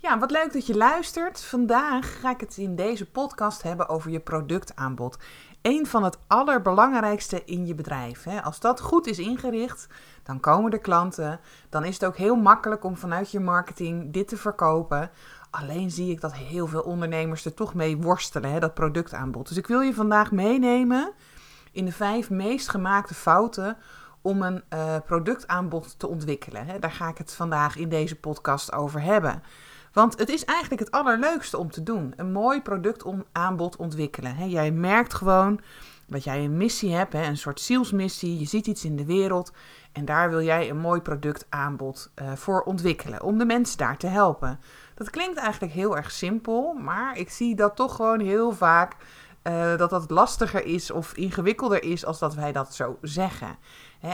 Ja, wat leuk dat je luistert. Vandaag ga ik het in deze podcast hebben over je productaanbod. Een van het allerbelangrijkste in je bedrijf. Als dat goed is ingericht, dan komen er klanten. Dan is het ook heel makkelijk om vanuit je marketing dit te verkopen. Alleen zie ik dat heel veel ondernemers er toch mee worstelen, dat productaanbod. Dus ik wil je vandaag meenemen in de vijf meest gemaakte fouten om een uh, productaanbod te ontwikkelen. Daar ga ik het vandaag in deze podcast over hebben. Want het is eigenlijk het allerleukste om te doen. Een mooi productaanbod ontwikkelen. Jij merkt gewoon dat jij een missie hebt, een soort zielsmissie. Je ziet iets in de wereld en daar wil jij een mooi productaanbod uh, voor ontwikkelen. Om de mensen daar te helpen. Dat klinkt eigenlijk heel erg simpel, maar ik zie dat toch gewoon heel vaak uh, dat dat lastiger is of ingewikkelder is als dat wij dat zo zeggen.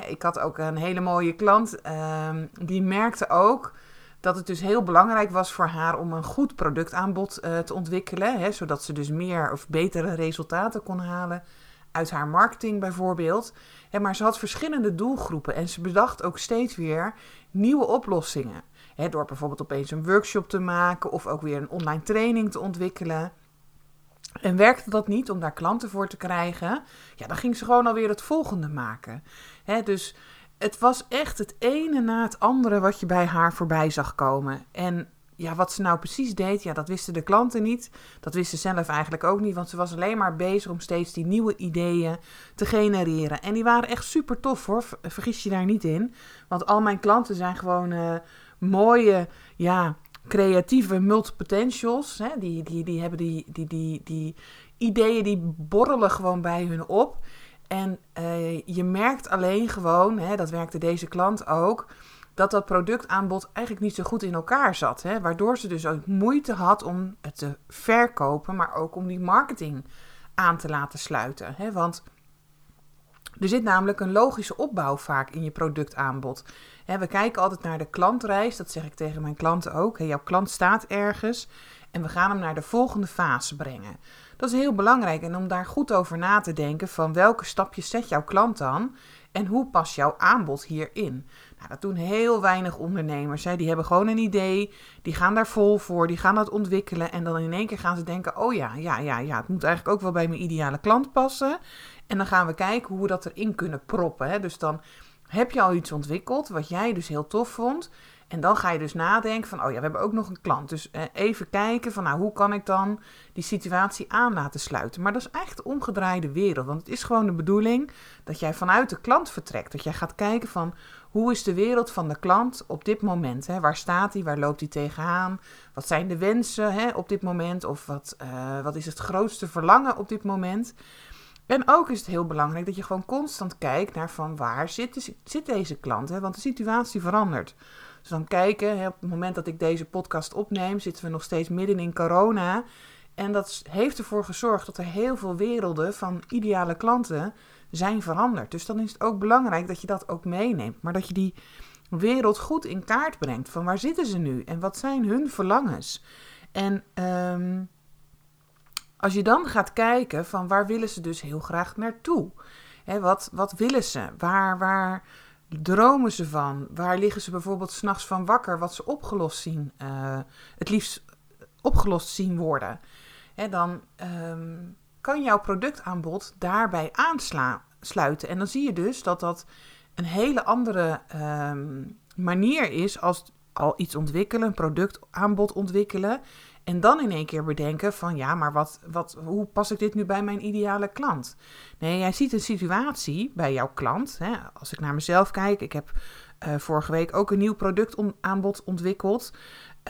Ik had ook een hele mooie klant, uh, die merkte ook dat het dus heel belangrijk was voor haar om een goed productaanbod uh, te ontwikkelen, hè, zodat ze dus meer of betere resultaten kon halen uit haar marketing bijvoorbeeld. Hè, maar ze had verschillende doelgroepen en ze bedacht ook steeds weer nieuwe oplossingen. Hè, door bijvoorbeeld opeens een workshop te maken of ook weer een online training te ontwikkelen. En werkte dat niet om daar klanten voor te krijgen, ja, dan ging ze gewoon alweer het volgende maken. Hè, dus het was echt het ene na het andere wat je bij haar voorbij zag komen. En ja, wat ze nou precies deed, ja, dat wisten de klanten niet. Dat wisten ze zelf eigenlijk ook niet, want ze was alleen maar bezig om steeds die nieuwe ideeën te genereren. En die waren echt super tof hoor, vergis je daar niet in. Want al mijn klanten zijn gewoon uh, mooie, ja, creatieve multipotentials. Hè? Die, die, die hebben die, die, die, die ideeën, die borrelen gewoon bij hun op. En uh, je merkt alleen gewoon, hè, dat werkte deze klant ook, dat dat productaanbod eigenlijk niet zo goed in elkaar zat. Hè? Waardoor ze dus ook moeite had om het te verkopen, maar ook om die marketing aan te laten sluiten. Hè? Want er zit namelijk een logische opbouw vaak in je productaanbod. we kijken altijd naar de klantreis, dat zeg ik tegen mijn klanten ook. jouw klant staat ergens en we gaan hem naar de volgende fase brengen. Dat is heel belangrijk en om daar goed over na te denken van welke stapjes zet jouw klant dan en hoe past jouw aanbod hierin. Nou, dat doen heel weinig ondernemers. Hè. Die hebben gewoon een idee, die gaan daar vol voor, die gaan dat ontwikkelen en dan in één keer gaan ze denken, oh ja, ja, ja, ja, het moet eigenlijk ook wel bij mijn ideale klant passen. En dan gaan we kijken hoe we dat erin kunnen proppen. Hè. Dus dan heb je al iets ontwikkeld wat jij dus heel tof vond. En dan ga je dus nadenken van, oh ja, we hebben ook nog een klant. Dus eh, even kijken van, nou, hoe kan ik dan die situatie aan laten sluiten? Maar dat is echt de omgedraaide wereld. Want het is gewoon de bedoeling dat jij vanuit de klant vertrekt. Dat jij gaat kijken van, hoe is de wereld van de klant op dit moment? Hè? Waar staat hij? Waar loopt hij tegenaan? Wat zijn de wensen hè, op dit moment? Of wat, uh, wat is het grootste verlangen op dit moment? En ook is het heel belangrijk dat je gewoon constant kijkt naar van waar zit, zit deze klant. Hè? Want de situatie verandert. Dus dan kijken, hè, op het moment dat ik deze podcast opneem, zitten we nog steeds midden in corona. En dat heeft ervoor gezorgd dat er heel veel werelden van ideale klanten zijn veranderd. Dus dan is het ook belangrijk dat je dat ook meeneemt. Maar dat je die wereld goed in kaart brengt. Van waar zitten ze nu en wat zijn hun verlangens? En um, als je dan gaat kijken van waar willen ze dus heel graag naartoe? Hè, wat, wat willen ze? Waar, waar dromen ze van? Waar liggen ze bijvoorbeeld s'nachts van wakker? Wat ze opgelost zien, uh, het liefst opgelost zien worden. Hè, dan um, kan jouw productaanbod daarbij aansluiten. En dan zie je dus dat dat een hele andere um, manier is als al iets ontwikkelen, een productaanbod ontwikkelen. En dan in één keer bedenken van ja, maar wat, wat, hoe pas ik dit nu bij mijn ideale klant? Nee, jij ziet een situatie bij jouw klant. Hè? Als ik naar mezelf kijk, ik heb uh, vorige week ook een nieuw productaanbod ontwikkeld.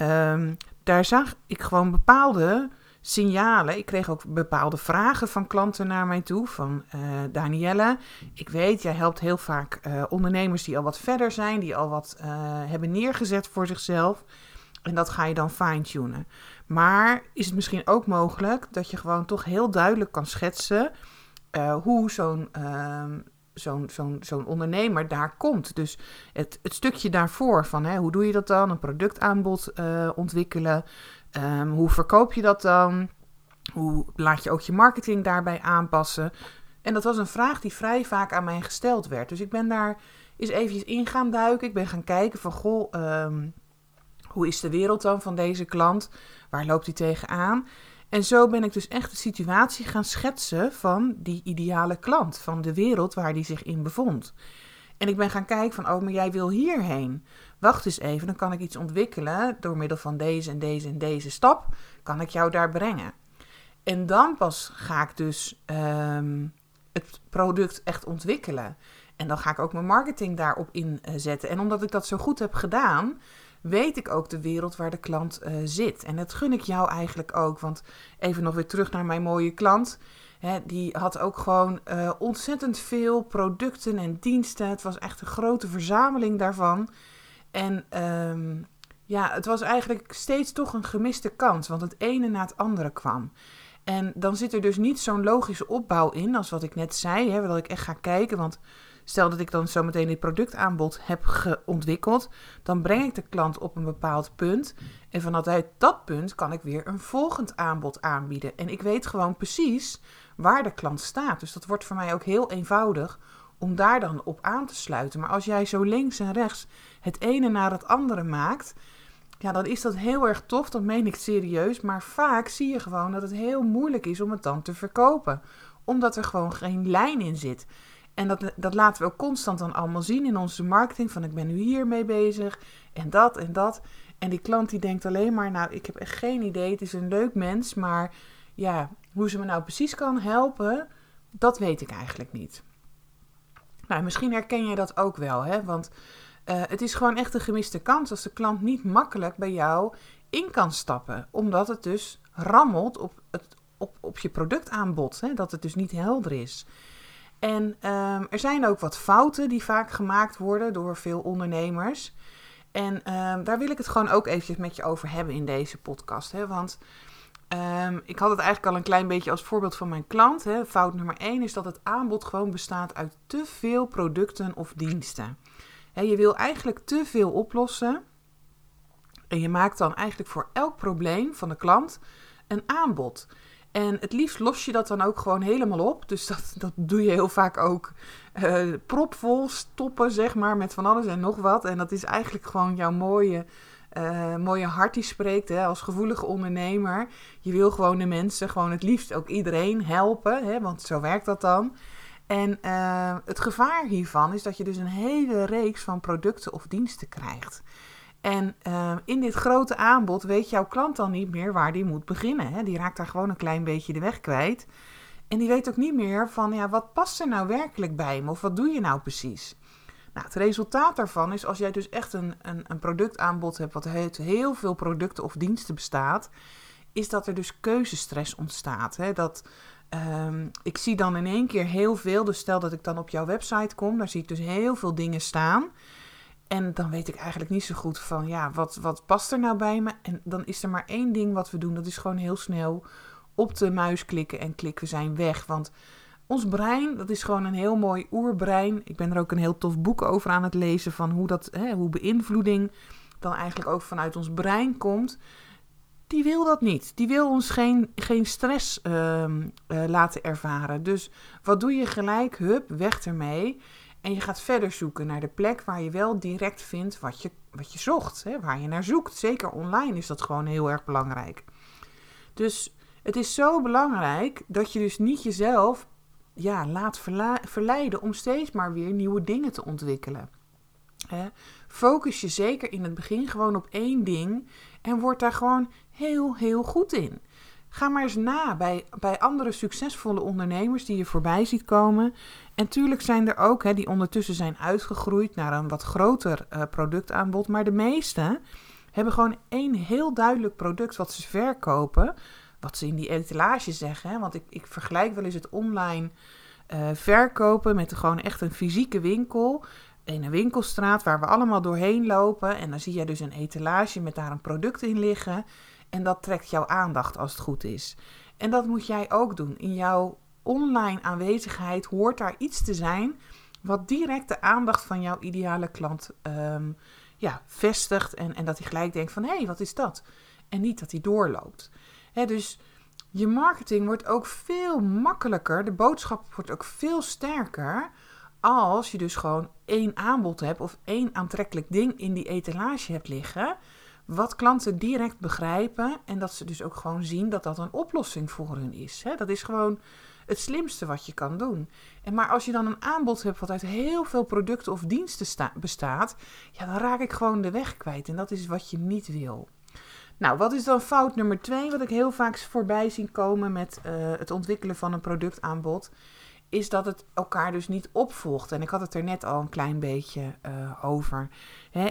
Um, daar zag ik gewoon bepaalde signalen. Ik kreeg ook bepaalde vragen van klanten naar mij toe. Van uh, Danielle, ik weet, jij helpt heel vaak uh, ondernemers die al wat verder zijn, die al wat hebben neergezet voor zichzelf. En dat ga je dan fine-tunen. Maar is het misschien ook mogelijk dat je gewoon toch heel duidelijk kan schetsen hoe zo'n ehm, zo'n zo'n zo'n ondernemer daar komt. Dus het, het stukje daarvoor van hè, hoe doe je dat dan? Een productaanbod ontwikkelen. Um, hoe verkoop je dat dan? Hoe laat je ook je marketing daarbij aanpassen? En dat was een vraag die vrij vaak aan mij gesteld werd. Dus ik ben daar eens eventjes in gaan duiken. Ik ben gaan kijken van, goh, um, hoe is de wereld dan van deze klant? Waar loopt hij tegenaan? En zo ben ik dus echt de situatie gaan schetsen van die ideale klant, van de wereld waar die zich in bevond. En ik ben gaan kijken van, oh, maar jij wil hierheen. Wacht eens even, dan kan ik iets ontwikkelen door middel van deze en deze en deze stap, kan ik jou daar brengen. En dan pas ga ik dus um, het product echt ontwikkelen. En dan ga ik ook mijn marketing daarop inzetten. En omdat ik dat zo goed heb gedaan, weet ik ook de wereld waar de klant uh, zit. En dat gun ik jou eigenlijk ook. Want even nog weer terug naar mijn mooie klant. Hè, die had ook gewoon uh, ontzettend veel producten en diensten. Het was echt een grote verzameling daarvan. En um, ja, het was eigenlijk steeds toch een gemiste kans, want het ene na het andere kwam. En dan zit er dus niet zo'n logische opbouw in, als wat ik net zei, hè, dat ik echt ga kijken. Want stel dat ik dan zometeen dit productaanbod heb ontwikkeld, dan breng ik de klant op een bepaald punt. En vanuit dat punt kan ik weer een volgend aanbod aanbieden. En ik weet gewoon precies waar de klant staat. Dus dat wordt voor mij ook heel eenvoudig om daar dan op aan te sluiten. Maar als jij zo links en rechts het ene naar het andere maakt, ja, dan is dat heel erg tof. Dat meen ik serieus. Maar vaak zie je gewoon dat het heel moeilijk is om het dan te verkopen. Omdat er gewoon geen lijn in zit. En dat, dat laten we ook constant dan allemaal zien in onze marketing. Van ik ben nu hiermee bezig en dat en dat. En die klant die denkt alleen maar, nou ik heb echt geen idee. Het is een leuk mens, maar ja, hoe ze me nou precies kan helpen, dat weet ik eigenlijk niet. Nou, misschien herken je dat ook wel, hè? want uh, het is gewoon echt een gemiste kans als de klant niet makkelijk bij jou in kan stappen, omdat het dus rammelt op, het, op, op je productaanbod, hè? dat het dus niet helder is. En um, er zijn ook wat fouten die vaak gemaakt worden door veel ondernemers. En um, daar wil ik het gewoon ook eventjes met je over hebben in deze podcast. Hè? Want Um, ik had het eigenlijk al een klein beetje als voorbeeld van mijn klant. Hè. Fout nummer 1 is dat het aanbod gewoon bestaat uit te veel producten of diensten. Hè, je wil eigenlijk te veel oplossen. En je maakt dan eigenlijk voor elk probleem van de klant een aanbod. En het liefst los je dat dan ook gewoon helemaal op. Dus dat, dat doe je heel vaak ook uh, propvol stoppen, zeg maar, met van alles en nog wat. En dat is eigenlijk gewoon jouw mooie uh, mooie hart die spreekt hè, als gevoelige ondernemer. Je wil gewoon de mensen, gewoon het liefst ook iedereen helpen, hè, want zo werkt dat dan. En uh, het gevaar hiervan is dat je dus een hele reeks van producten of diensten krijgt. En uh, in dit grote aanbod weet jouw klant dan niet meer waar die moet beginnen. Hè? Die raakt daar gewoon een klein beetje de weg kwijt. En die weet ook niet meer van, ja, wat past er nou werkelijk bij me? Of wat doe je nou precies? Nou, het resultaat daarvan is als jij dus echt een, een, een productaanbod hebt wat uit heel veel producten of diensten bestaat, is dat er dus keuzestress ontstaat. Hè? Dat, um, ik zie dan in één keer heel veel, dus stel dat ik dan op jouw website kom, daar zie ik dus heel veel dingen staan. En dan weet ik eigenlijk niet zo goed van, ja, wat, wat past er nou bij me? En dan is er maar één ding wat we doen, dat is gewoon heel snel op de muis klikken en klikken we zijn weg. Want ons brein, dat is gewoon een heel mooi oerbrein. Ik ben er ook een heel tof boek over aan het lezen van hoe, dat, hè, hoe beïnvloeding dan eigenlijk ook vanuit ons brein komt. Die wil dat niet. Die wil ons geen, geen stress uh, uh, laten ervaren. Dus wat doe je gelijk? Hup, weg ermee. En je gaat verder zoeken naar de plek waar je wel direct vindt wat je, wat je zocht. Hè, waar je naar zoekt. Zeker online is dat gewoon heel erg belangrijk. Dus het is zo belangrijk dat je dus niet jezelf ja, laat verleiden om steeds maar weer nieuwe dingen te ontwikkelen. focus je zeker in het begin gewoon op één ding en word daar gewoon heel, heel goed in. Ga maar eens na bij, bij andere succesvolle ondernemers die je voorbij ziet komen. En tuurlijk zijn er ook hè, die ondertussen zijn uitgegroeid naar een wat groter uh, productaanbod. Maar de meeste hebben gewoon één heel duidelijk product wat ze verkopen wat ze in die etalage zeggen. Hè? Want ik, ik vergelijk wel eens het online uh, verkopen met gewoon echt een fysieke winkel. In een winkelstraat waar we allemaal doorheen lopen. En dan zie je dus een etalage met daar een product in liggen. En dat trekt jouw aandacht als het goed is. En dat moet jij ook doen. In jouw online aanwezigheid hoort daar iets te zijn wat direct de aandacht van jouw ideale klant ehm, ja, vestigt. En, en dat hij gelijk denkt van hé, hey, wat is dat? En niet dat hij doorloopt. dus je marketing wordt ook veel makkelijker. De boodschap wordt ook veel sterker. Als je dus gewoon één aanbod hebt of één aantrekkelijk ding in die etalage hebt liggen. Wat klanten direct begrijpen en dat ze dus ook gewoon zien dat dat een oplossing voor hun is. Dat is gewoon het slimste wat je kan doen. En maar als je dan een aanbod hebt wat uit heel veel producten of diensten bestaat, ja, dan raak ik gewoon de weg kwijt. En dat is wat je niet wil. Nou, wat is dan fout nummer twee, wat ik heel vaak voorbij zie komen met uh, het ontwikkelen van een productaanbod? Is dat het elkaar dus niet opvolgt. En ik had het er net al een klein beetje uh, over.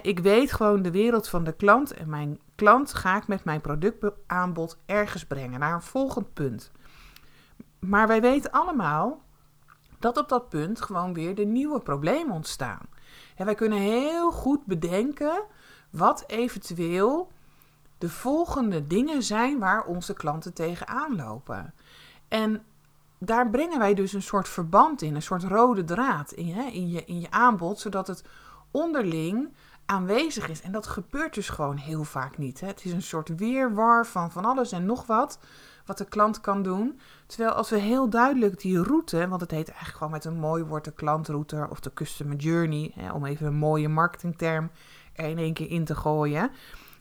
Ik weet gewoon de wereld van de klant. En mijn klant ga ik met mijn productaanbod ergens brengen naar een volgend punt. Maar wij weten allemaal dat op dat punt gewoon weer de nieuwe problemen ontstaan. En wij kunnen heel goed bedenken wat eventueel de volgende dingen zijn waar onze klanten tegenaan lopen. En daar brengen wij dus een soort verband in, een soort rode draad in, hè, in, je, in je aanbod, zodat het onderling aanwezig is. En dat gebeurt dus gewoon heel vaak niet. Hè. Het is een soort weerwar van van alles en nog wat wat de klant kan doen. Terwijl als we heel duidelijk die route, want het heet eigenlijk gewoon met een mooi woord de klantroute of de customer journey, hè, om even een mooie marketingterm er in één keer in te gooien.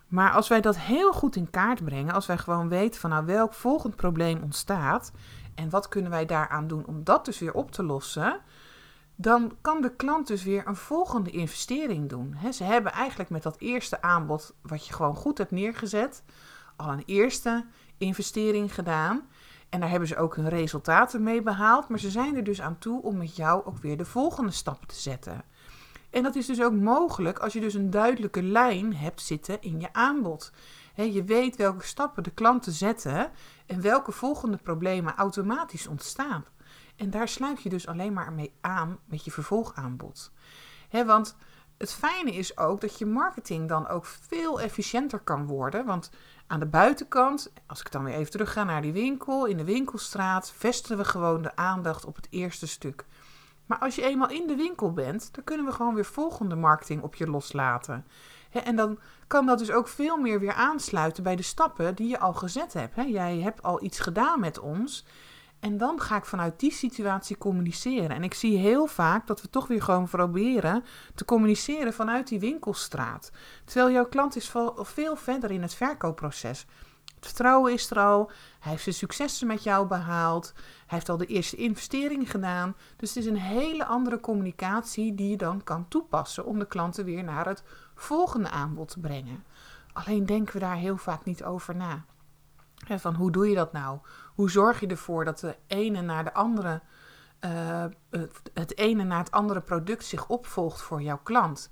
Maar als wij dat heel goed in kaart brengen, als wij gewoon weten van nou welk volgend probleem ontstaat en wat kunnen wij daaraan doen om dat dus weer op te lossen, dan kan de klant dus weer een volgende investering doen. ze hebben eigenlijk met dat eerste aanbod, wat je gewoon goed hebt neergezet, al een eerste investering gedaan. En daar hebben ze ook hun resultaten mee behaald. Maar ze zijn er dus aan toe om met jou ook weer de volgende stap te zetten. En dat is dus ook mogelijk als je dus een duidelijke lijn hebt zitten in je aanbod. Je weet welke stappen de klanten zetten en welke volgende problemen automatisch ontstaan. En daar sluit je dus alleen maar mee aan met je vervolgaanbod. want het fijne is ook dat je marketing dan ook veel efficiënter kan worden. Want aan de buitenkant, als ik dan weer even terug ga naar die winkel, in de winkelstraat, vestigen we gewoon de aandacht op het eerste stuk. Maar als je eenmaal in de winkel bent, dan kunnen we gewoon weer volgende marketing op je loslaten. En dan kan dat dus ook veel meer weer aansluiten bij de stappen die je al gezet hebt. jij hebt al iets gedaan met ons. En dan ga ik vanuit die situatie communiceren. En ik zie heel vaak dat we toch weer gewoon proberen te communiceren vanuit die winkelstraat. Terwijl jouw klant is veel verder in het verkoopproces. Het vertrouwen is er al. Hij heeft zijn successen met jou behaald. Hij heeft al de eerste investering gedaan. Dus het is een hele andere communicatie die je dan kan toepassen om de klanten weer naar het volgende aanbod te brengen. Alleen denken we daar heel vaak niet over na. van hoe doe je dat nou? Hoe zorg je ervoor dat de ene naar de andere, uh, het ene naar het andere product zich opvolgt voor jouw klant?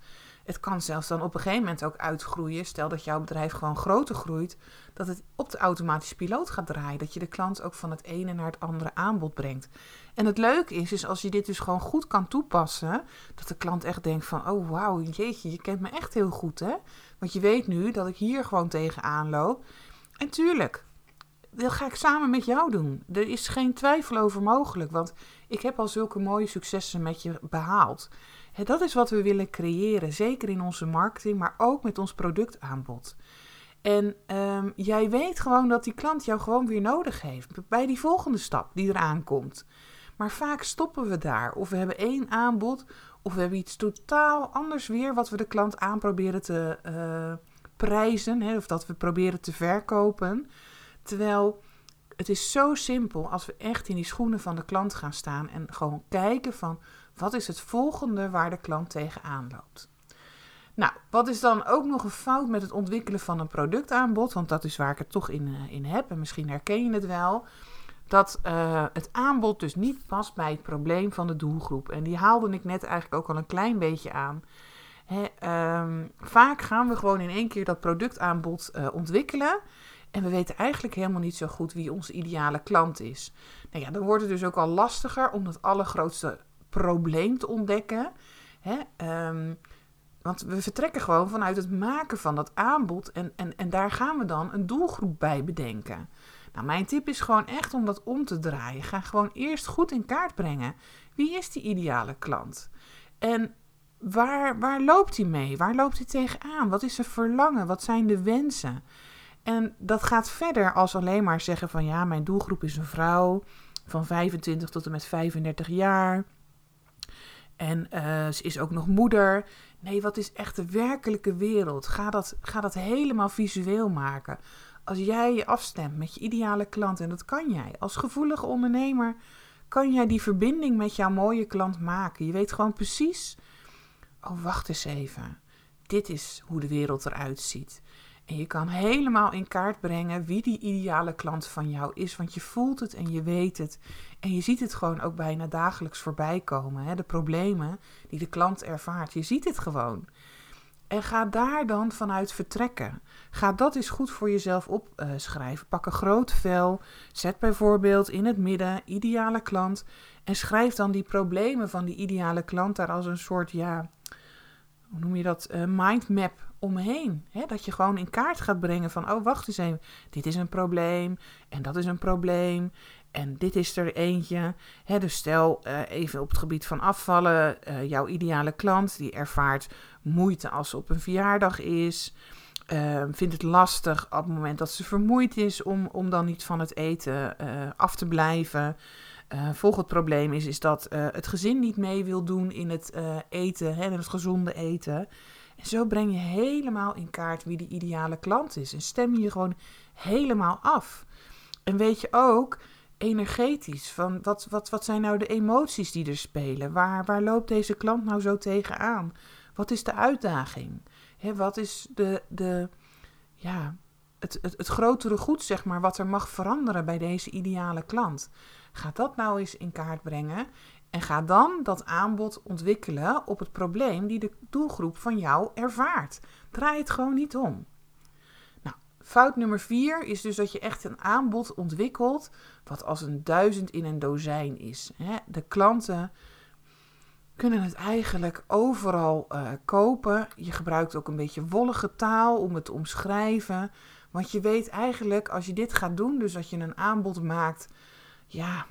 Het kan zelfs dan op een gegeven moment ook uitgroeien. Stel dat jouw bedrijf gewoon groter groeit, dat het op de automatische piloot gaat draaien. Dat je de klant ook van het ene naar het andere aanbod brengt. En het leuke is, is als je dit dus gewoon goed kan toepassen, dat de klant echt denkt van, oh wauw, jeetje, je kent me echt heel goed hè. Want je weet nu dat ik hier gewoon tegenaan loop. En tuurlijk, dat ga ik samen met jou doen. Er is geen twijfel over mogelijk, want ik heb al zulke mooie successen met je behaald. dat is wat we willen creëren, zeker in onze marketing, maar ook met ons productaanbod. En ehm, jij weet gewoon dat die klant jou gewoon weer nodig heeft bij die volgende stap die eraan komt. Maar vaak stoppen we daar. Of we hebben één aanbod, of we hebben iets totaal anders weer wat we de klant aan proberen te uh, prijzen, hè, of dat we proberen te verkopen. Terwijl het is zo simpel als we echt in die schoenen van de klant gaan staan en gewoon kijken van wat is het volgende waar de klant tegenaan loopt. Nou, wat is dan ook nog een fout met het ontwikkelen van een productaanbod? Want dat is waar ik het toch in, uh, in heb en misschien herken je het wel. Dat uh, het aanbod dus niet past bij het probleem van de doelgroep. En die haalde ik net eigenlijk ook al een klein beetje aan. Um, vaak gaan we gewoon in één keer dat productaanbod uh, ontwikkelen. En we weten eigenlijk helemaal niet zo goed wie onze ideale klant is. Nou ja, dan wordt het dus ook al lastiger om dat allergrootste probleem te ontdekken. Hè? Ehm, want we vertrekken gewoon vanuit het maken van dat aanbod en, en, en daar gaan we dan een doelgroep bij bedenken. Nou, mijn tip is gewoon echt om dat om te draaien. Ga gewoon eerst goed in kaart brengen. Wie is die ideale klant? En waar, waar loopt hij mee? Waar loopt hij tegenaan? Wat is zijn verlangen? Wat zijn de wensen? En dat gaat verder als alleen maar zeggen van ja, mijn doelgroep is een vrouw van 25 tot en met 35 jaar. En uh, ze is ook nog moeder. Nee, wat is echt de werkelijke wereld? Ga dat, ga dat helemaal visueel maken. Als jij je afstemt met je ideale klant, en dat kan jij als gevoelige ondernemer, kan jij die verbinding met jouw mooie klant maken. Je weet gewoon precies, oh wacht eens even, dit is hoe de wereld eruit ziet. En je kan helemaal in kaart brengen wie die ideale klant van jou is. Want je voelt het en je weet het. En je ziet het gewoon ook bijna dagelijks voorbij komen. Hè? De problemen die de klant ervaart. Je ziet het gewoon. En ga daar dan vanuit vertrekken. Ga dat eens goed voor jezelf opschrijven. Pak een groot vel. Zet bijvoorbeeld in het midden ideale klant. En schrijf dan die problemen van die ideale klant daar als een soort, ja, hoe noem je dat? Uh, mindmap omheen. Hè? Dat je gewoon in kaart gaat brengen van, oh wacht eens even, dit is een probleem en dat is een probleem en dit is er eentje. Hè? Dus stel uh, even op het gebied van afvallen, uh, jouw ideale klant die ervaart moeite als ze op een verjaardag is. Uh, vindt het lastig op het moment dat ze vermoeid is om, om dan niet van het eten af te blijven. volgend probleem is, is dat het gezin niet mee wil doen in het eten, hè, in het gezonde eten. En zo breng je helemaal in kaart wie de ideale klant is. En stem je je gewoon helemaal af. En weet je ook energetisch van wat, wat, wat zijn nou de emoties die er spelen? Waar, waar loopt deze klant nou zo tegenaan? Wat is de uitdaging? He, wat is de, de, ja, het, het, het grotere goed, zeg maar, wat er mag veranderen bij deze ideale klant? Ga dat nou eens in kaart brengen en ga dan dat aanbod ontwikkelen op het probleem die de doelgroep van jou ervaart. Draai het gewoon niet om. Nou, fout nummer vier is dus dat je echt een aanbod ontwikkelt wat als een duizend in een dozijn is. De klanten kunnen het eigenlijk overal uh, kopen. Je gebruikt ook een beetje wollige taal om het te omschrijven. Want je weet eigenlijk, als je dit gaat doen, dus dat je een aanbod maakt, ja,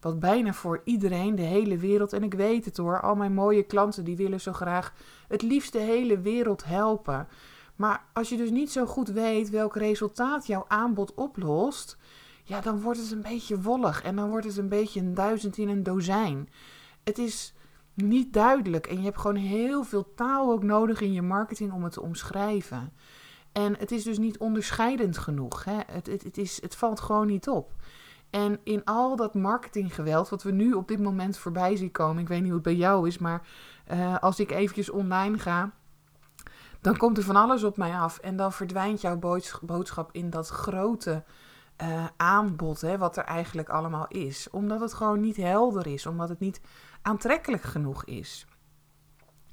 wat bijna voor iedereen, de hele wereld, en ik weet het hoor, al mijn mooie klanten die willen zo graag het liefst de hele wereld helpen. Maar als je dus niet zo goed weet welk resultaat jouw aanbod oplost, ja, dan wordt het een beetje wollig en dan wordt het een beetje een duizend in een dozijn. Het is niet duidelijk en je hebt gewoon heel veel taal ook nodig in je marketing om het te omschrijven. En het is dus niet onderscheidend genoeg. Hè? Het, het, het, is, het valt gewoon niet op. En in al dat marketinggeweld, wat we nu op dit moment voorbij zien komen, ik weet niet hoe het bij jou is, maar uh, als ik eventjes online ga, dan komt er van alles op mij af. En dan verdwijnt jouw boodschap in dat grote uh, aanbod, hè, wat er eigenlijk allemaal is. Omdat het gewoon niet helder is, omdat het niet aantrekkelijk genoeg is.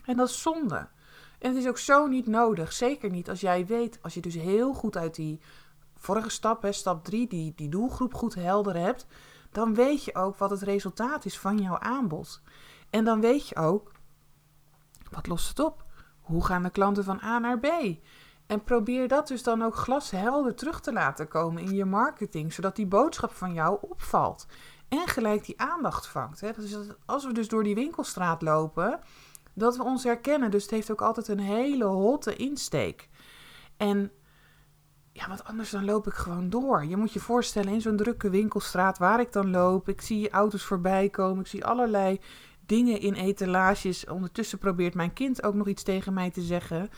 En dat is zonde. En het is ook zo niet nodig. Zeker niet als jij weet, als je dus heel goed uit die vorige stap, hè, stap 3, die, die doelgroep goed helder hebt, dan weet je ook wat het resultaat is van jouw aanbod. En dan weet je ook, wat lost het op? Hoe gaan de klanten van A naar B? En probeer dat dus dan ook glashelder terug te laten komen in je marketing, zodat die boodschap van jou opvalt. En gelijk die aandacht vangt. Hè? Dus als we dus door die winkelstraat lopen, dat we ons herkennen. Dus het heeft ook altijd een hele hotte insteek. En ja, want anders dan loop ik gewoon door. Je moet je voorstellen in zo'n drukke winkelstraat waar ik dan loop. Ik zie auto's voorbij komen. Ik zie allerlei dingen in etalages. Ondertussen probeert mijn kind ook nog iets tegen mij te zeggen.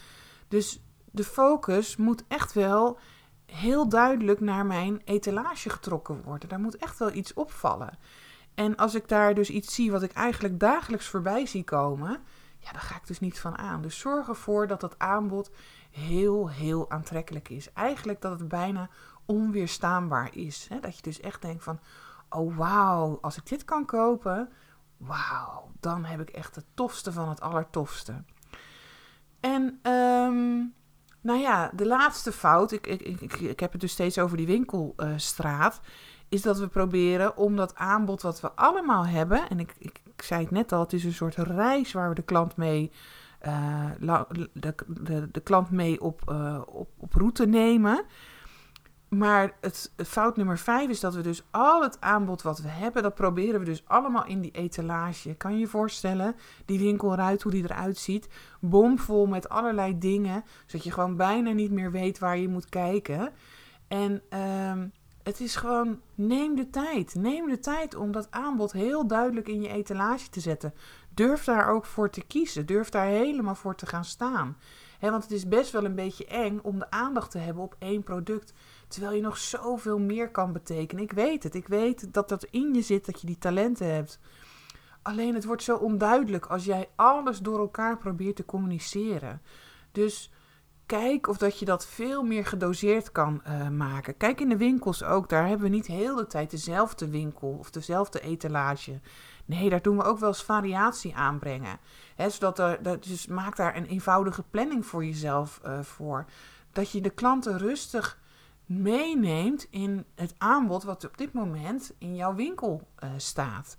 Dus de focus moet echt wel heel duidelijk naar mijn etalage getrokken worden. Daar moet echt wel iets opvallen. En als ik daar dus iets zie wat ik eigenlijk dagelijks voorbij zie komen, ja, daar ga ik dus niet van aan. Dus zorg ervoor dat dat aanbod heel, heel aantrekkelijk is. Eigenlijk dat het bijna onweerstaanbaar is. Hè? Dat je dus echt denkt van, oh wauw, als ik dit kan kopen, wauw, dan heb ik echt het tofste van het allertofste. En um, Nou ja, de laatste fout, ik, ik, ik, ik heb het dus steeds over die winkelstraat, is dat we proberen om dat aanbod wat we allemaal hebben, en ik, ik zei het net al, het is een soort reis waar we de klant mee, uh, de, de, de, klant mee op, uh, op, op route nemen. Maar het, fout nummer vijf is dat we dus al het aanbod wat we hebben, dat proberen we dus allemaal in die etalage. Kan je je voorstellen, die winkelruit, hoe die eruit ziet, bomvol met allerlei dingen, zodat je gewoon bijna niet meer weet waar je moet kijken. En um, het is gewoon, neem de tijd. Neem de tijd om dat aanbod heel duidelijk in je etalage te zetten. Durf daar ook voor te kiezen. Durf daar helemaal voor te gaan staan. want het is best wel een beetje eng om de aandacht te hebben op één product. Terwijl je nog zoveel meer kan betekenen. Ik weet het. Ik weet dat dat in je zit, dat je die talenten hebt. Alleen het wordt zo onduidelijk als jij alles door elkaar probeert te communiceren. Dus kijk of dat je dat veel meer gedoseerd kan uh, maken. Kijk in de winkels ook. Daar hebben we niet heel de tijd dezelfde winkel of dezelfde etalage. Nee, daar doen we ook wel eens variatie aanbrengen. Zodat er, dat, dus maak daar een eenvoudige planning voor jezelf uh, voor. Dat je de klanten rustig meeneemt in het aanbod wat op dit moment in jouw winkel uh, staat.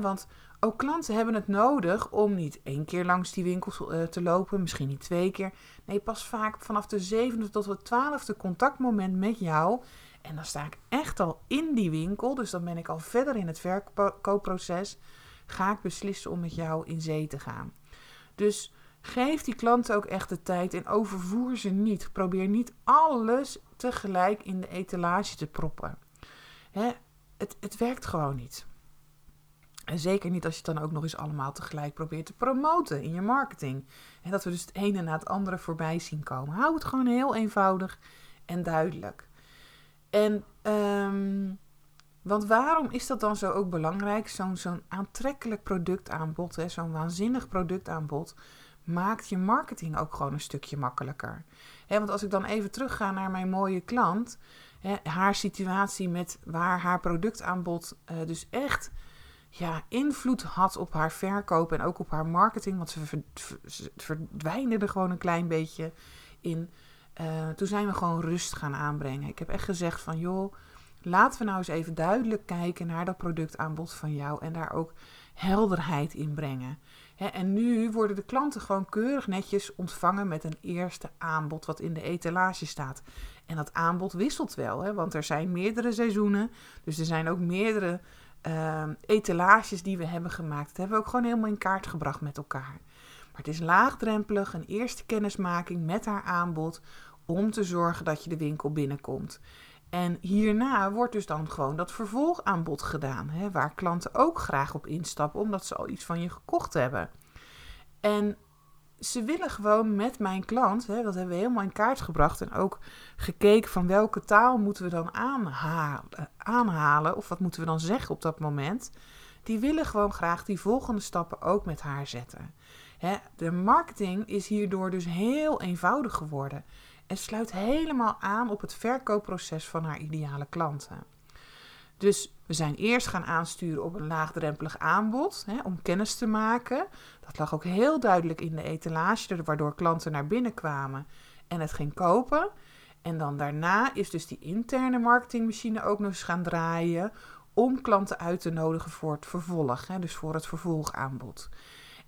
Want ook klanten hebben het nodig om niet één keer langs die winkels uh, te lopen, misschien niet twee keer. Nee, pas vaak vanaf de zevende tot het twaalfde contactmoment met jou. En dan sta ik echt al in die winkel, dus dan ben ik al verder in het verkoopproces. Ga ik beslissen om met jou in zee te gaan. Dus geef die klanten ook echt de tijd en overvoer ze niet. Probeer niet alles tegelijk in de etalage te proppen. Hè? Het, het werkt gewoon niet. En zeker niet als je het dan ook nog eens allemaal tegelijk probeert te promoten in je marketing. En dat we dus het ene na het andere voorbij zien komen. Hou het gewoon heel eenvoudig en duidelijk. En, um, want waarom is dat dan zo ook belangrijk? Zo'n aantrekkelijk productaanbod, zo'n waanzinnig productaanbod, maakt je marketing ook gewoon een stukje makkelijker. Want als ik dan even terugga naar mijn mooie klant, haar situatie met waar haar productaanbod uh, dus echt ja, invloed had op haar verkoop en ook op haar marketing. Want ze, verdwijnen er gewoon een klein beetje in. Uh, toen zijn we gewoon rust gaan aanbrengen. Ik heb echt gezegd van joh, laten we nou eens even duidelijk kijken naar dat productaanbod van jou en daar ook helderheid in brengen. en nu worden de klanten gewoon keurig netjes ontvangen met een eerste aanbod wat in de etalage staat. En dat aanbod wisselt wel, want er zijn meerdere seizoenen. Dus er zijn ook meerdere uh, etalages die we hebben gemaakt. Dat hebben we ook gewoon helemaal in kaart gebracht met elkaar. Maar het is laagdrempelig, een eerste kennismaking met haar aanbod om te zorgen dat je de winkel binnenkomt. En hierna wordt dus dan gewoon dat vervolgaanbod gedaan, hè, waar klanten ook graag op instappen omdat ze al iets van je gekocht hebben. En ze willen gewoon met mijn klant, hè, dat hebben we helemaal in kaart gebracht en ook gekeken van welke taal moeten we dan aanhalen, aanhalen of wat moeten we dan zeggen op dat moment. Die willen gewoon graag die volgende stappen ook met haar zetten. Hè, de marketing is hierdoor dus heel eenvoudig geworden sluit helemaal aan op het verkoopproces van haar ideale klanten. Dus we zijn eerst gaan aansturen op een laagdrempelig aanbod hè, om kennis te maken. Dat lag ook heel duidelijk in de etalage, waardoor klanten naar binnen kwamen en het ging kopen. En dan daarna is dus die interne marketingmachine ook nog eens gaan draaien om klanten uit te nodigen voor het vervolg, hè, dus voor het vervolgaanbod.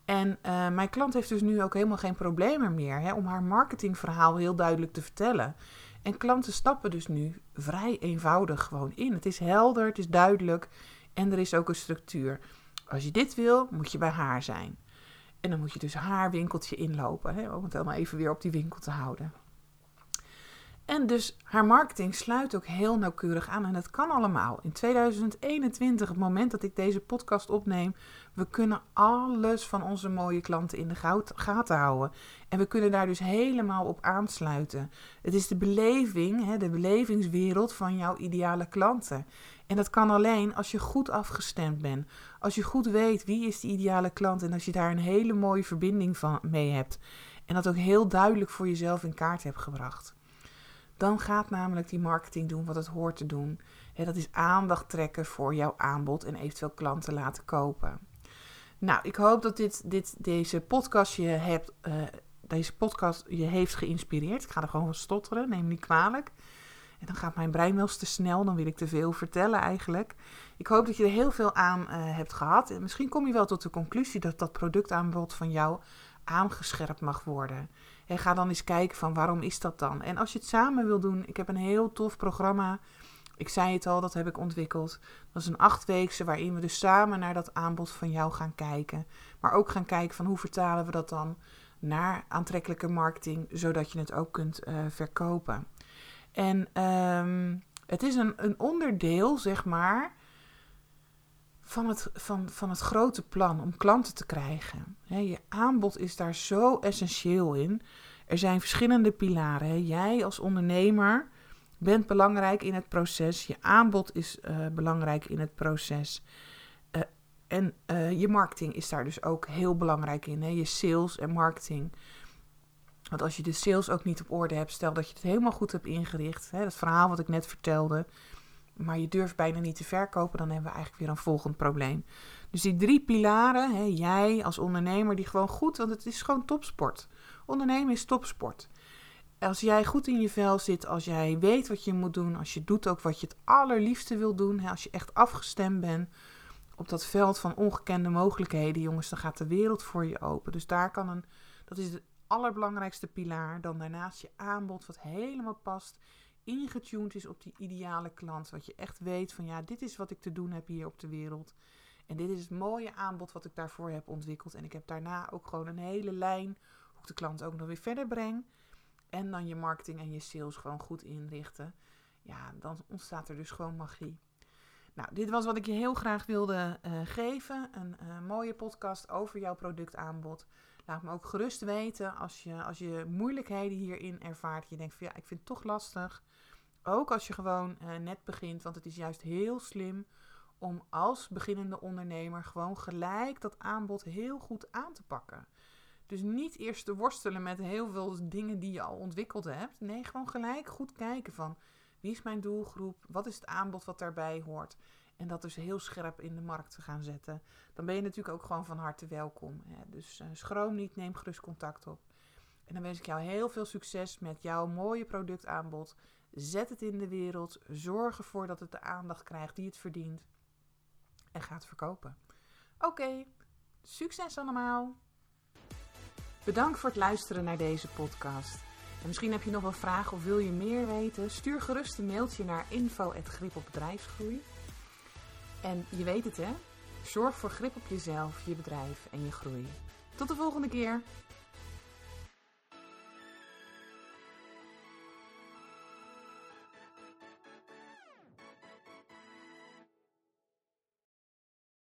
En uh, mijn klant heeft dus nu ook helemaal geen problemen meer hè, om haar marketingverhaal heel duidelijk te vertellen. En klanten stappen dus nu vrij eenvoudig gewoon in. Het is helder, het is duidelijk en er is ook een structuur. Als je dit wil, moet je bij haar zijn. En dan moet je dus haar winkeltje inlopen, hè, om het helemaal even weer op die winkel te houden. En dus haar marketing sluit ook heel nauwkeurig aan. En dat kan allemaal. In 2021, het moment dat ik deze podcast opneem, we kunnen alles van onze mooie klanten in de gaten houden. En we kunnen daar dus helemaal op aansluiten. Het is de beleving, de belevingswereld van jouw ideale klanten. En dat kan alleen als je goed afgestemd bent. Als je goed weet wie is die ideale klant en als je daar een hele mooie verbinding van mee hebt. En dat ook heel duidelijk voor jezelf in kaart hebt gebracht. Dan gaat namelijk die marketing doen wat het hoort te doen. dat is aandacht trekken voor jouw aanbod en eventueel klanten laten kopen. Nou, ik hoop dat dit, dit, deze podcast je hebt, uh, deze podcast je heeft geïnspireerd. Ik ga er gewoon van stotteren, neem niet kwalijk. En dan gaat mijn brein wel eens te snel, dan wil ik te veel vertellen eigenlijk. Ik hoop dat je er heel veel aan uh, hebt gehad. En misschien kom je wel tot de conclusie dat dat productaanbod van jou aangescherpt mag worden. En ga dan eens kijken van waarom is dat dan? En als je het samen wil doen, ik heb een heel tof programma. Ik zei het al, dat heb ik ontwikkeld. Dat is een achtweekse waarin we dus samen naar dat aanbod van jou gaan kijken. Maar ook gaan kijken van hoe vertalen we dat dan naar aantrekkelijke marketing, zodat je het ook kunt uh, verkopen. En um, het is een, een onderdeel, zeg maar, van het, van, van het grote plan om klanten te krijgen. je aanbod is daar zo essentieel in. Er zijn verschillende pilaren. Jij als ondernemer bent belangrijk in het proces. Je aanbod is uh, belangrijk in het proces. Uh, en uh, je marketing is daar dus ook heel belangrijk in. Hè? Je sales en marketing. Want als je de sales ook niet op orde hebt, stel dat je het helemaal goed hebt ingericht. Hè, dat verhaal wat ik net vertelde maar je durft bijna niet te verkopen, dan hebben we eigenlijk weer een volgend probleem. Dus die drie pilaren, hè, jij als ondernemer, die gewoon goed, want het is gewoon topsport. Ondernemen is topsport. Als jij goed in je vel zit, als jij weet wat je moet doen, als je doet ook wat je het allerliefste wil doen, als je echt afgestemd bent op dat veld van ongekende mogelijkheden, jongens, dan gaat de wereld voor je open. Dus daar kan een, dat is de allerbelangrijkste pilaar. Dan daarnaast je aanbod, wat helemaal past ingetuned is op die ideale klant. Dat je echt weet van ja, dit is wat ik te doen heb hier op de wereld. En dit is het mooie aanbod wat ik daarvoor heb ontwikkeld. En ik heb daarna ook gewoon een hele lijn hoe ik de klant ook nog weer verder breng. En dan je marketing en je sales gewoon goed inrichten. Ja, dan ontstaat er dus gewoon magie. Nou, dit was wat ik je heel graag wilde uh, geven. Een uh, mooie podcast over jouw productaanbod. Laat me ook gerust weten als je, als je moeilijkheden hierin ervaart. Je denkt van ja, ik vind het toch lastig. Ook als je gewoon uh, net begint, want het is juist heel slim om als beginnende ondernemer gewoon gelijk dat aanbod heel goed aan te pakken. Dus niet eerst te worstelen met heel veel dingen die je al ontwikkeld hebt. Nee, gewoon gelijk goed kijken van wie is mijn doelgroep? Wat is het aanbod wat daarbij hoort? En dat dus heel scherp in de markt te gaan zetten. Dan ben je natuurlijk ook gewoon van harte welkom. Hè? Dus uh, schroom niet, neem gerust contact op. En dan wens ik jou heel veel succes met jouw mooie productaanbod. Zet het in de wereld. Zorg ervoor dat het de aandacht krijgt die het verdient. En ga het verkopen. Oké, succes allemaal. Bedankt voor het luisteren naar deze podcast. En misschien heb je nog wel vragen of wil je meer weten? Stuur gerust een mailtje naar info.gripopbedrijfsgroei. En je weet het hè, zorg voor grip op jezelf, je bedrijf en je groei. Tot de volgende keer!